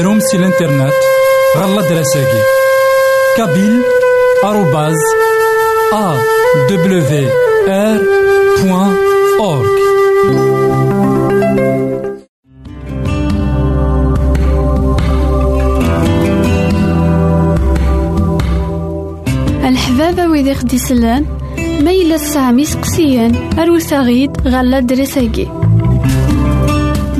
غديرهم سي الانترنت غالا دراساكي كابيل آروباز أ دبليو آر بوان أورك الحبابة ويدي خدي سلان سامي سقسيان غيد غالا دراساكي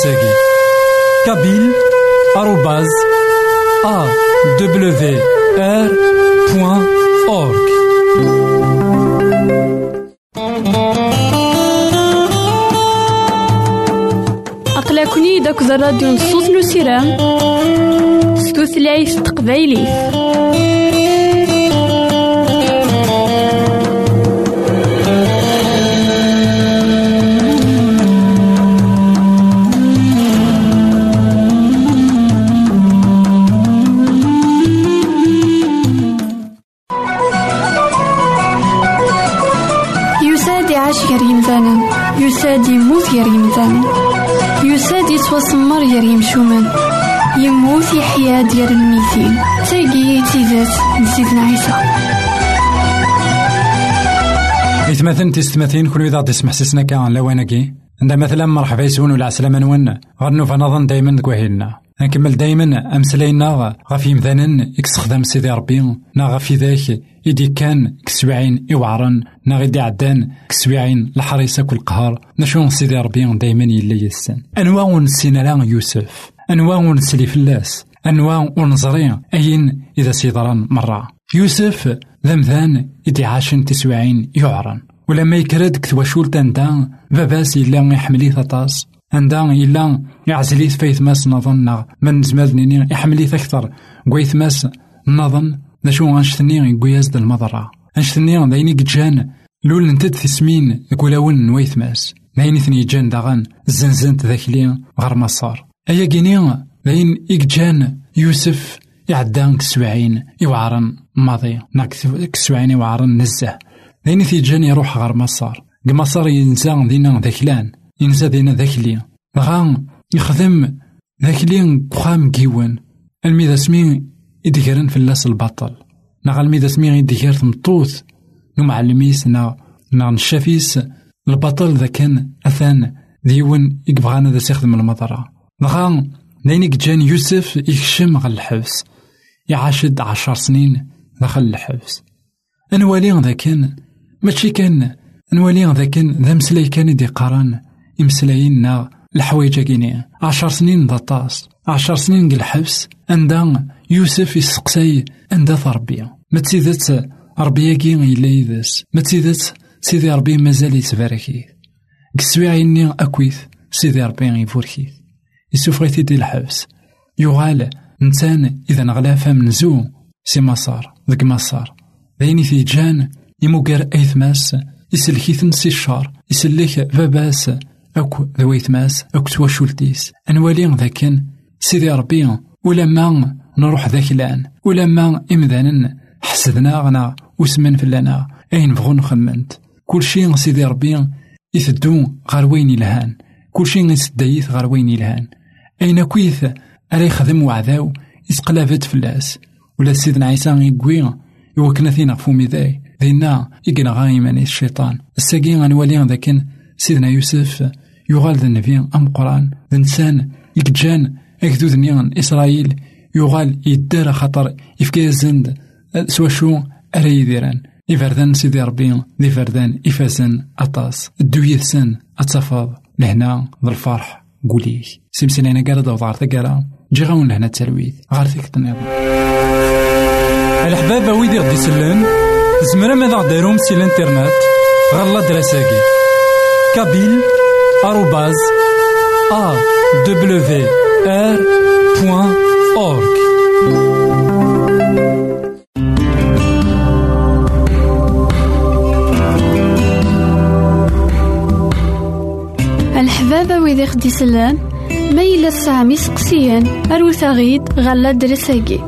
ɣer l'adresse-agi kabil arobaz awr.org أقلكني داك الراديو نصوص نسيرام ستوثلايف تقبايليف يساد يتوسمر غير يمشومان يموت يحيا ديال الميتين تاقي تيزات نسيتنا عيسى. إثمثن تستمثين كل إذا تسمح سسنا كان لوانكي عند مثلا مرحبا يسون ولا عسلامة نون. غنو فنظن دايما كواهيلنا نكمل دايما أمسلينا غفي مثلا يكسخدم سيدي ربي نا ذاك إدي كان كسبعين إوعرن نا غيدي عدان كسبعين الحريصة كل قهر نشون سيدي ربي دايما يلا يسن. أنواع ونسينا لا يوسف أنواع ونسلي فلاس أنواع ونزري أين إذا سيدران مرة؟ يوسف ذمذان إدي عاشن تسوعين يعرن ولما يكرد كتواشول تندا باباس إلا يحمليه ثطاس عندها إلا يعزليث فايث ماس نظن من زمال نيني يحمليث أكثر قويث ماس نظن ذا شو غنشتني قوياز دا المضرة غنشتني دايني قجان لول نتد في سمين كولاون نويث ماس ثني جان داغن زنزنت ذاكلي غير مصار أيا كيني داين إكجان يوسف يعدان كسبعين يوعرن ماضي ناك كسبعين يوعرن نزه دايني في جان يروح غير مصار قمصار ينسى دينا ذاكلان ينسى دينا ذاكلي غا يخدم ذاكلي قخام كيوان. الميدا سمي يديكرن في اللاس البطل. نا الميدا سمي يديكر تمطوث. نو معلميس نا نا نشافيس. البطل ذا كان أثان ديون يقبغانا ذا سيخدم المطرة غا نيني جان يوسف يكشم غا الحبس. يعاشد عشر سنين داخل الحبس. أنوالي ذا كان ماشي كان نوالي ذا كان ذا مسلاي كان يدي قران يمسلايين نا الحوايج كيني. عشر سنين ذا طاس. عشر سنين قل الحبس عند يوسف يسقسي عند ربي. ما تسيدت ربي كي إلا يدس ما تسيدت سيدي ربي مازال يتباركي كسويعيني أكويث سيدي ربي يفوركي يسوفغيتي دي الحبس يغال نتان إذا نغلا فم نزو. سي مسار ذك مسار ذيني في جان. يموكر أيثماس يسلكيثن سي الشار. يسلك باباس أكو ذويثماس أكو تواشولتيس أنوالي ذاكن سيدي ربي ولما نروح ذاك الآن ولما إمذانا حسدنا غنا وسمن فلانا. أين بغو نخمنت كل شيء سيدي ربي يثدو غير وين يلهان. كل شيء يسدايث غير وين يلهان. أين كويث أرا يخدم وعذاو يسقلافت فلاس. ولا سيدنا عيسى يقوي يوكنا ثينا فومي ذاي. ذينا يقنا غايما الشيطان. الساقي غنولي ذاكن سيدنا يوسف يغال ذا النبي أم قرآن ذا إنسان يكجان أكدود نيان إسرائيل يغال يدار خطر يفكي زند سوا شو أرا يديران. إفردان سيدي ربي ذي فردان أطاس الدوية سن أتصفاض لهنا ذا الفرح قولي سمسنا أنا قارد وضعر تقارا جي غاون لهنا التلويث غار ثيك تنظم الحبابة ويدي غدي سلان زمرا ماذا غديرهم سي الانترنت غالا دراساكي. كابيل آروباز أ دبليو آر بوان أورك الحبابة ويدي خدي سلان ما يلا سامي سقسيان أروت غيد غالا درساكي.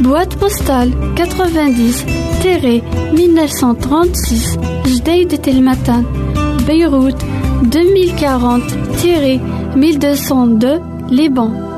Boîte postale 90-1936 Jdeï de Telmatan Beyrouth 2040-1202 Liban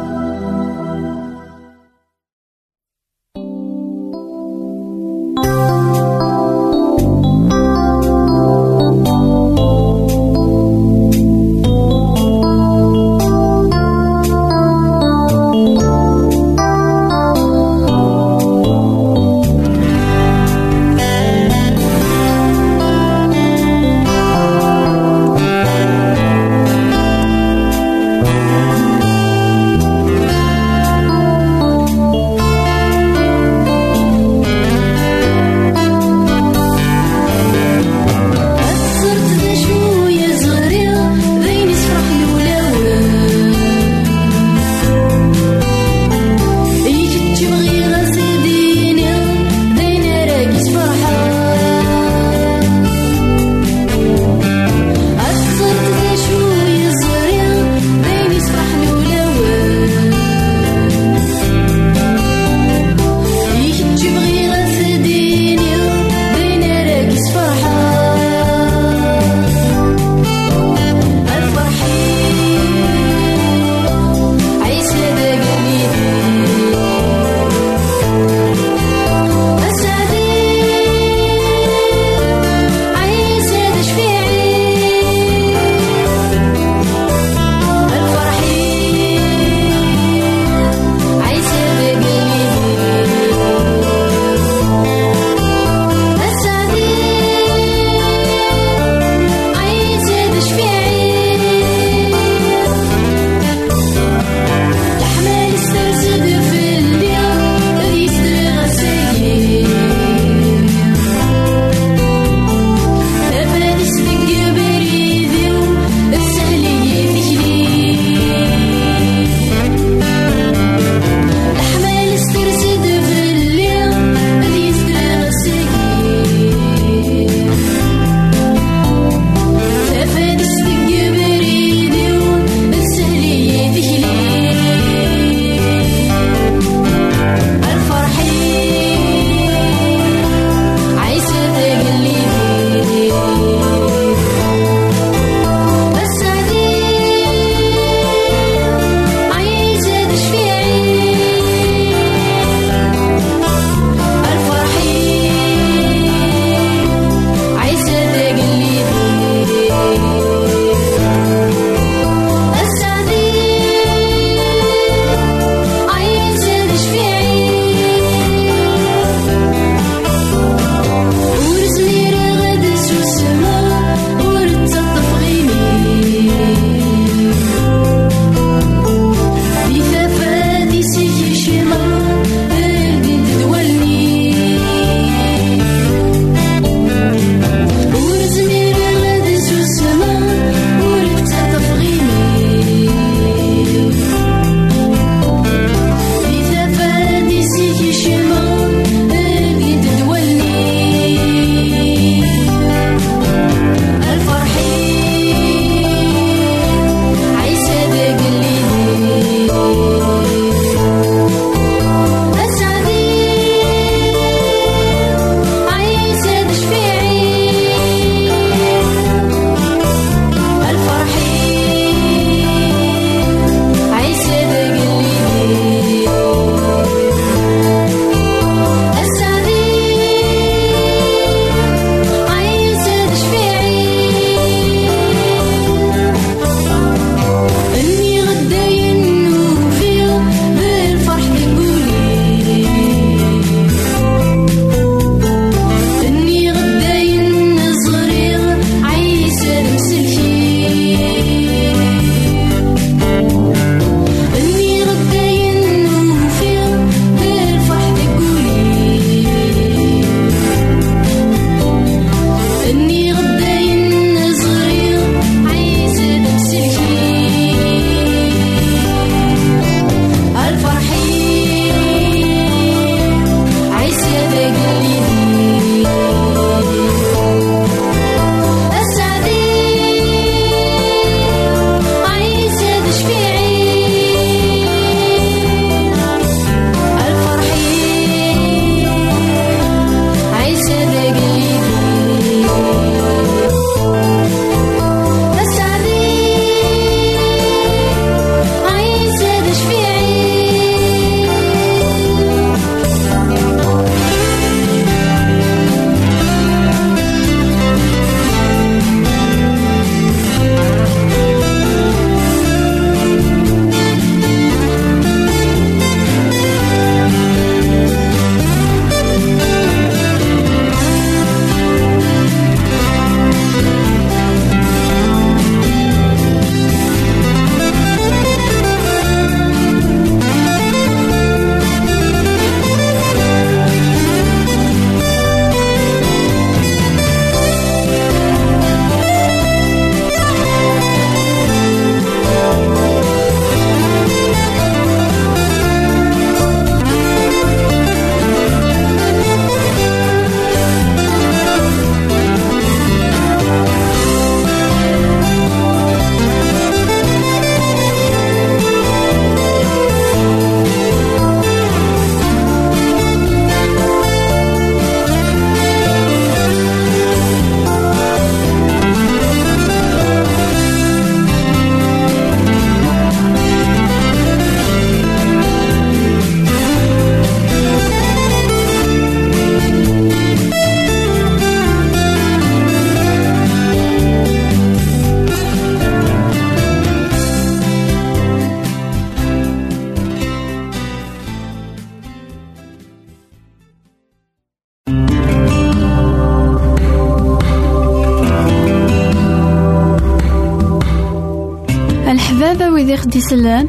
سلان.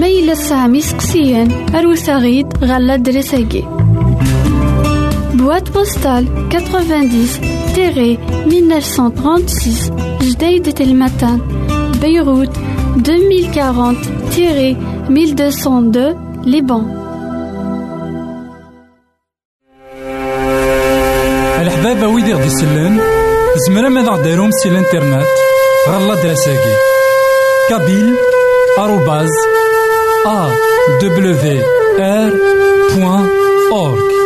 ما يلا سامي سقسيان. أروسا غيد غالا دريساكي. Boîte postale 90-1936 Jdeï de Telmatan Beyrouth 2040-1202 Liban الحبابة ويدي غدي يسلن زمرا ماذا غديرهم سي الانترنت غالا دراساكي كابيل بوان اورك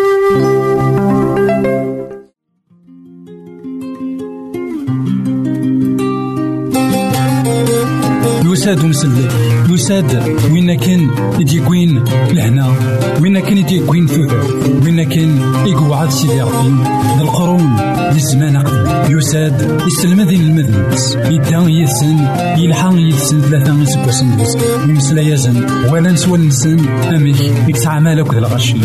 يساد مسلي يساد وين كان يديكوين لهنا؟ وين كان يديكوين ثوث وين كان يقعد سيدي ربي؟ القرون. للزمان قبل. يساد يسلم ذي المذنبس يدا يسن يلحق يسن ثلاثة يسبوسن يمسلا يزن. ولا نسوى نسن أميك يكسع مالك ذا الغشي.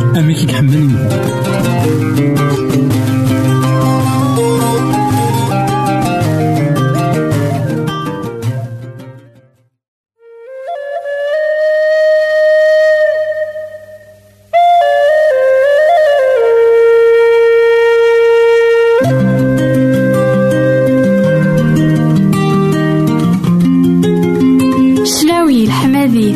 أميك يحملني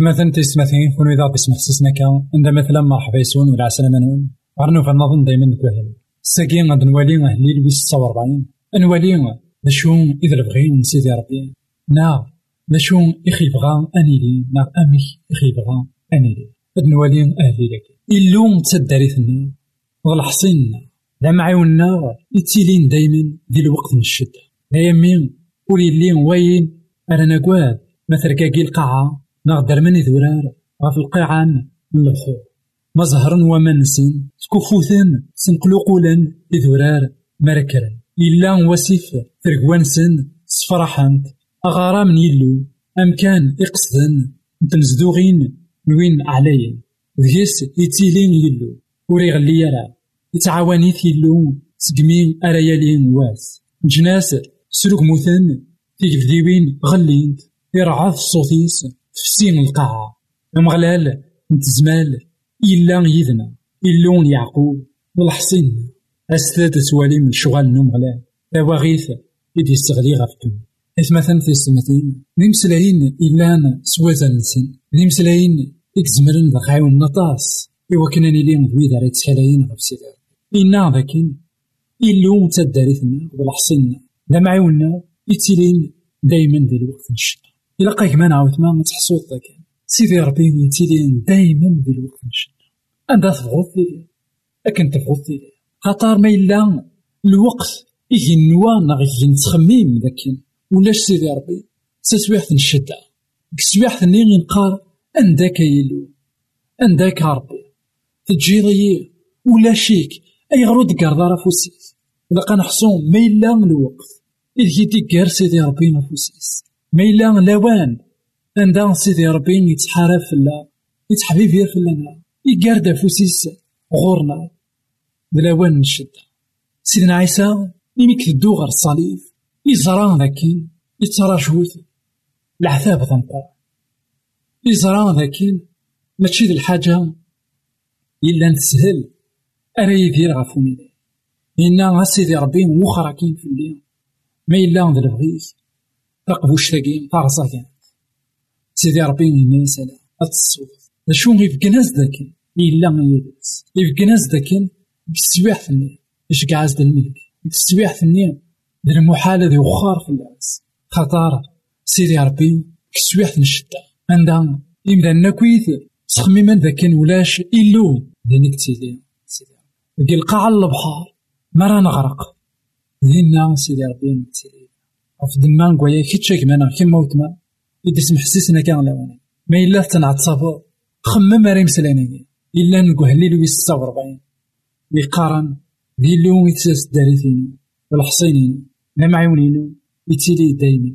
مثلا تيستماثين كون إذا بسمح سسنا كان عند مثلا مرحبا يسون ولا عسلامة نون. غرنو فنظن دايما نكوهل ساكين غاد نوالي أهلي لويس تصا وربعين نوالي نشو إذا البغي سيدي ربي. نا نشو إخي بغا أنيلي نا أمي إخي بغا أنيلي هاد نوالي أهلي لك. إلو تداريثنا والحصيننا لا معاونا يتيلين دايما دي الوقت من الشدة. لا يمين ولي اللي وين؟ أنا نقواد. مثل كاكي القاعة نغدر من ذورار غف القيعان من البحور مزهرا وما نسن سكوفوثن سنقلوقولا ذورار مركرا إلا وسيف ترقوانسن سفرحانت أغارا من يلو أمكان إقصدن نتنزدوغين نوين عليا ذيس يتيلين يلو وري غلي يرى يتعاونيت يلو سقمين أريالين واس. جناس سلوك موثن تيجفديوين غلينت يرعاف صوتيس تفسين القاعة أمغلال نتزمال إلا يذنا إلون يعقوب والحصين أستاذ سوالي من شغال نمغلال أواغيث إدي استغلي غفتون إثمثلا في السمتين. نمسلاين إلا سوازا نسن نمسلاين إكزمرن ذا نطاس إوا كنا نيلين ذوي داري تسحلاين غف سيدار إنا ذاكن إلو تداريثنا والحصين لا معيونا يتيلين دايما ذي الوقت نشد. إلا قاك ما نعاود ما تحصوط ذاك سيدي ربي يتيلين دايما بالوقت نشد. أنت تبغض لي. أكن تبغض لي. خاطر ما إلا الوقت إيه النوا نغ نتخميم ذاك ولاش سيدي ربي تسويحة نشدة كسويحة ني نقار أنداك يلو أنداك ربي تجيضي ولا شيك أي غرود قردار فوسيس إلا قنحصون ما إلا الوقت إذ يدي سيدي ربي نفوسيس ما إلا لوان عندها سيدي ربي يتحارب فلا يتحبيب في فلانا يقارد فوسيس غورنا بلاوان نشد. سيدنا عيسى ميميك تدو غير الصليب يزرى ذاكين يترى جوث العذاب ضمقو يزرى ذاكين ماشي ذي الحاجة. إلا نتسهل أرا يدير غفو ميدي إنا سيدي ربي وخرا كاين في الليل. ما إلا ذا البغيث تقبوش تاقي طارصة كانت سيدي ربي يمين سلام أتصوت شو غيف كناز داكن إلا يدس غيف كناز داكن بسواح ثني إش قاعز دا الملك بسواح ثني دا المحالة ذي وخار في الناس. خطار سيدي ربي كسواح نشدة عندها إمدا نكويث تخميما ذاكن ولاش إلو. ذي نكتيلي سيدي ربي القاع البحار مرا نغرق ذينا سيدي ربي نكتيلي في دمان كوايا كيتشا كمانا كيما وتما إدي سمح سيسنا كان لوانا ما إلا تنعتصابو خمم راه يمسلاني إلا نقول هليل ويس ستة وربعين يقارن ذي اللون يتساس داريتينو والحصينينو لا معيونينو يتيلي دايما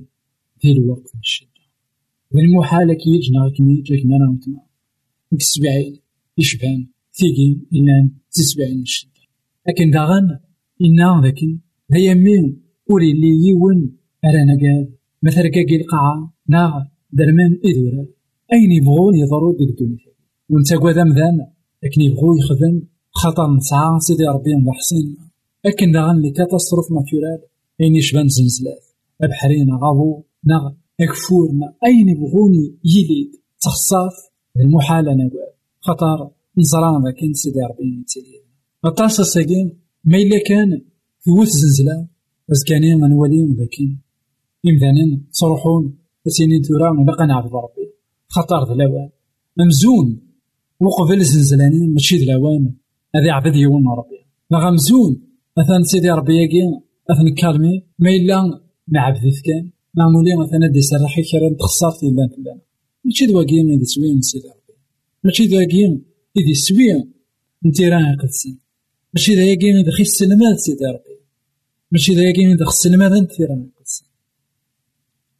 في الوقت من الشدة. المحال كي يجنا كمي جاك مانا وتما نكسبعين يشبان ثيقين إلا تسبعين الشدة لكن داغن إنا ذاكن هيا مين وري اللي يون أرانا قاد مثلا كاكي القاعة ناغ درمان إذورا أين يبغون يضروا ديك الدنيا؟ ونتا قواد مذان لكن يبغو يخدم خطر نسعى سيدي ربي محسن. لكن داغن لي كاتاستروف ناتورال. أين يشبان زنزلات. أبحرين غاضو ناغ أكفورنا أين يبغوني يليد. تخصاف المحال أنا خطر نزران ذاك سيدي ربي يتلي أطاس الساقين ما إلا كان ثوث زنزلة. بس كان نولي ذاكين إمثالا صروحون سيني تورا باقا نعبد ربي خطر ذا ممزون وقبل زنزلاني ماشي ذا هذا عبد يوم ربي. لا مزون مثلا سيدي ربي ياكي أثن كالمي ما إلا نعبد كان معمولي مثلا دي سرحي كرا تخسرت إلا فلان ماشي دواكي إذا سوي من سيدي ربي. ماشي دواكي إذا سوي نتي راه قدسن ماشي داياكي إذا خيس السلمات سيدي ربي. ماشي داياكي إذا خيس السلمات نتي راه قدسن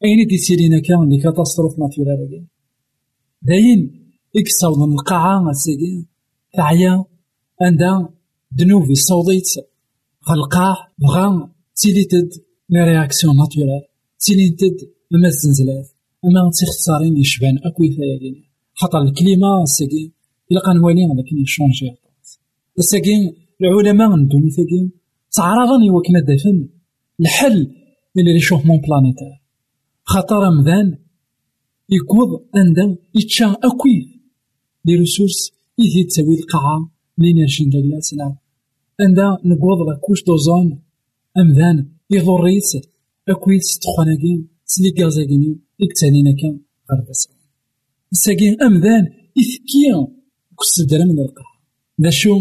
أين دي سيرينا كان لي كاتاستروف ناتورال داين إكساو من القاعة الساقين تعيا عندها دنوفي صوضيت غلقاع بغا تيليتد لي رياكسيون ناتورال تيليتد أما الزنزلات أما تيختارين يشبان أكوي ثايا خاطر الكليما الساقين إلا كان والي لكن يشونجي الساقين العلماء ندوني ثاقين تعرضني وكنا دافن الحل للريشوفمون بلانيتار خاطر مذان يكوض عندها يتشا أكوي. لي ريسورس إذي تساوي القاعة لينيرجي نداكلاس لا عندها نقوض لا كوش دوزون أمذان يضريت أكوي ستخوناكي سلي غازاكيني إكتانينا كان غربسا ساكين أمذان إثكيا كس درا من القاعة دا شو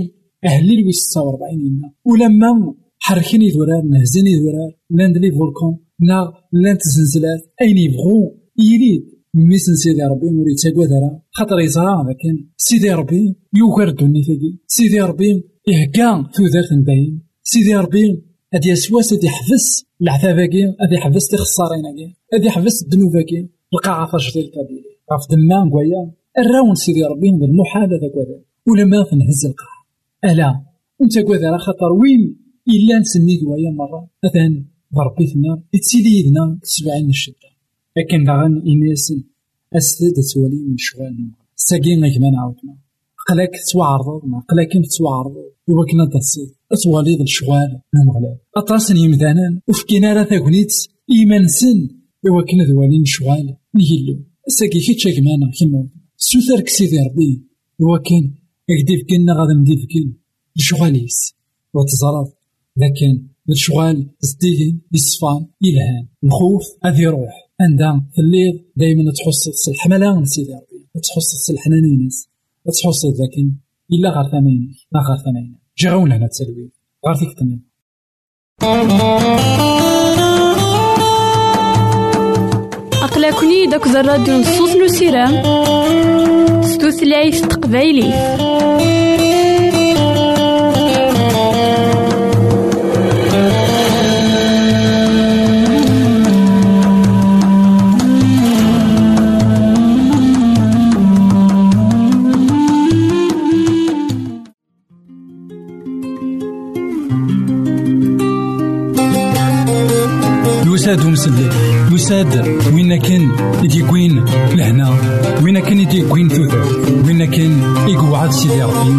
أهلي الويس ستة وربعين ولما حركني ذورار نهزني ذورار لاندلي فولكون نا لانت زنزلات أين يبغو يريد ميسن سيدي ربي موري تاقوا دارا خاطر يزرع لكن سيدي ربي يوكر الدنيا ثقي سيدي ربي يهكا ثوذات باين سيدي ربي هادي يسواس هادي يحبس العذاباكي هادي يحبس تخساريناكي هادي يحبس الذنوباكي القاعة تجديد كبير عرف دما كوايا الراون سيدي ربي من المحال هذاك ولما تنهز القاعة. ألا أنت كواذا خاطر وين؟ إلا نسني كوايا مرة. مثلا ضربي ثنا تسيدي يدنا سبعين الشدة. لكن داغن إنيسن أسد تولي من شغال ساقين غيك ما نعاودنا. قلاك توعرض ما. قلاك توعرض وكنا تصيد أتواليد الشغال نمغلال أطرسن يمدانا وفكينا راه تاكونيت إيمانسن إوا كنا ذوالين شغال نيلو ساقي كي تشاك معنا كيما. سوثر كسيدي ربي. إوا كان يكديف كنا غادي نديف كن لشغاليس وتزرط لكن الشغال زديدين يصفان يلهان الخوف غادي يروح عندها في الليل دايما تحس الحملة من سيدي ربي. تحس الحنان ناس تحس لكن إلا غير ثمانين لا غير ثمانين جي غون هنا تسلوي غير فيك تمام. أقلكني داك الراديو نصوص نو سيرام ستوثلايف تقبايلي يساد ومسلي يساد وين كان يديكوين لهنا؟ وين كان يديكوين ثوثر وين كان يقعد سيدي ربي؟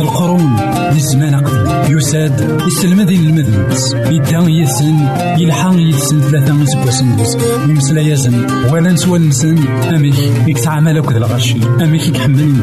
القرون للزمان قدم يساد يسلم ذي المذنبس يدا يسن يلحق يسن ثلاثة سبوسن يمسلا يزن. ولا نسوى نسن أميك يكتعامل أكد الغشي أميك يكحمل.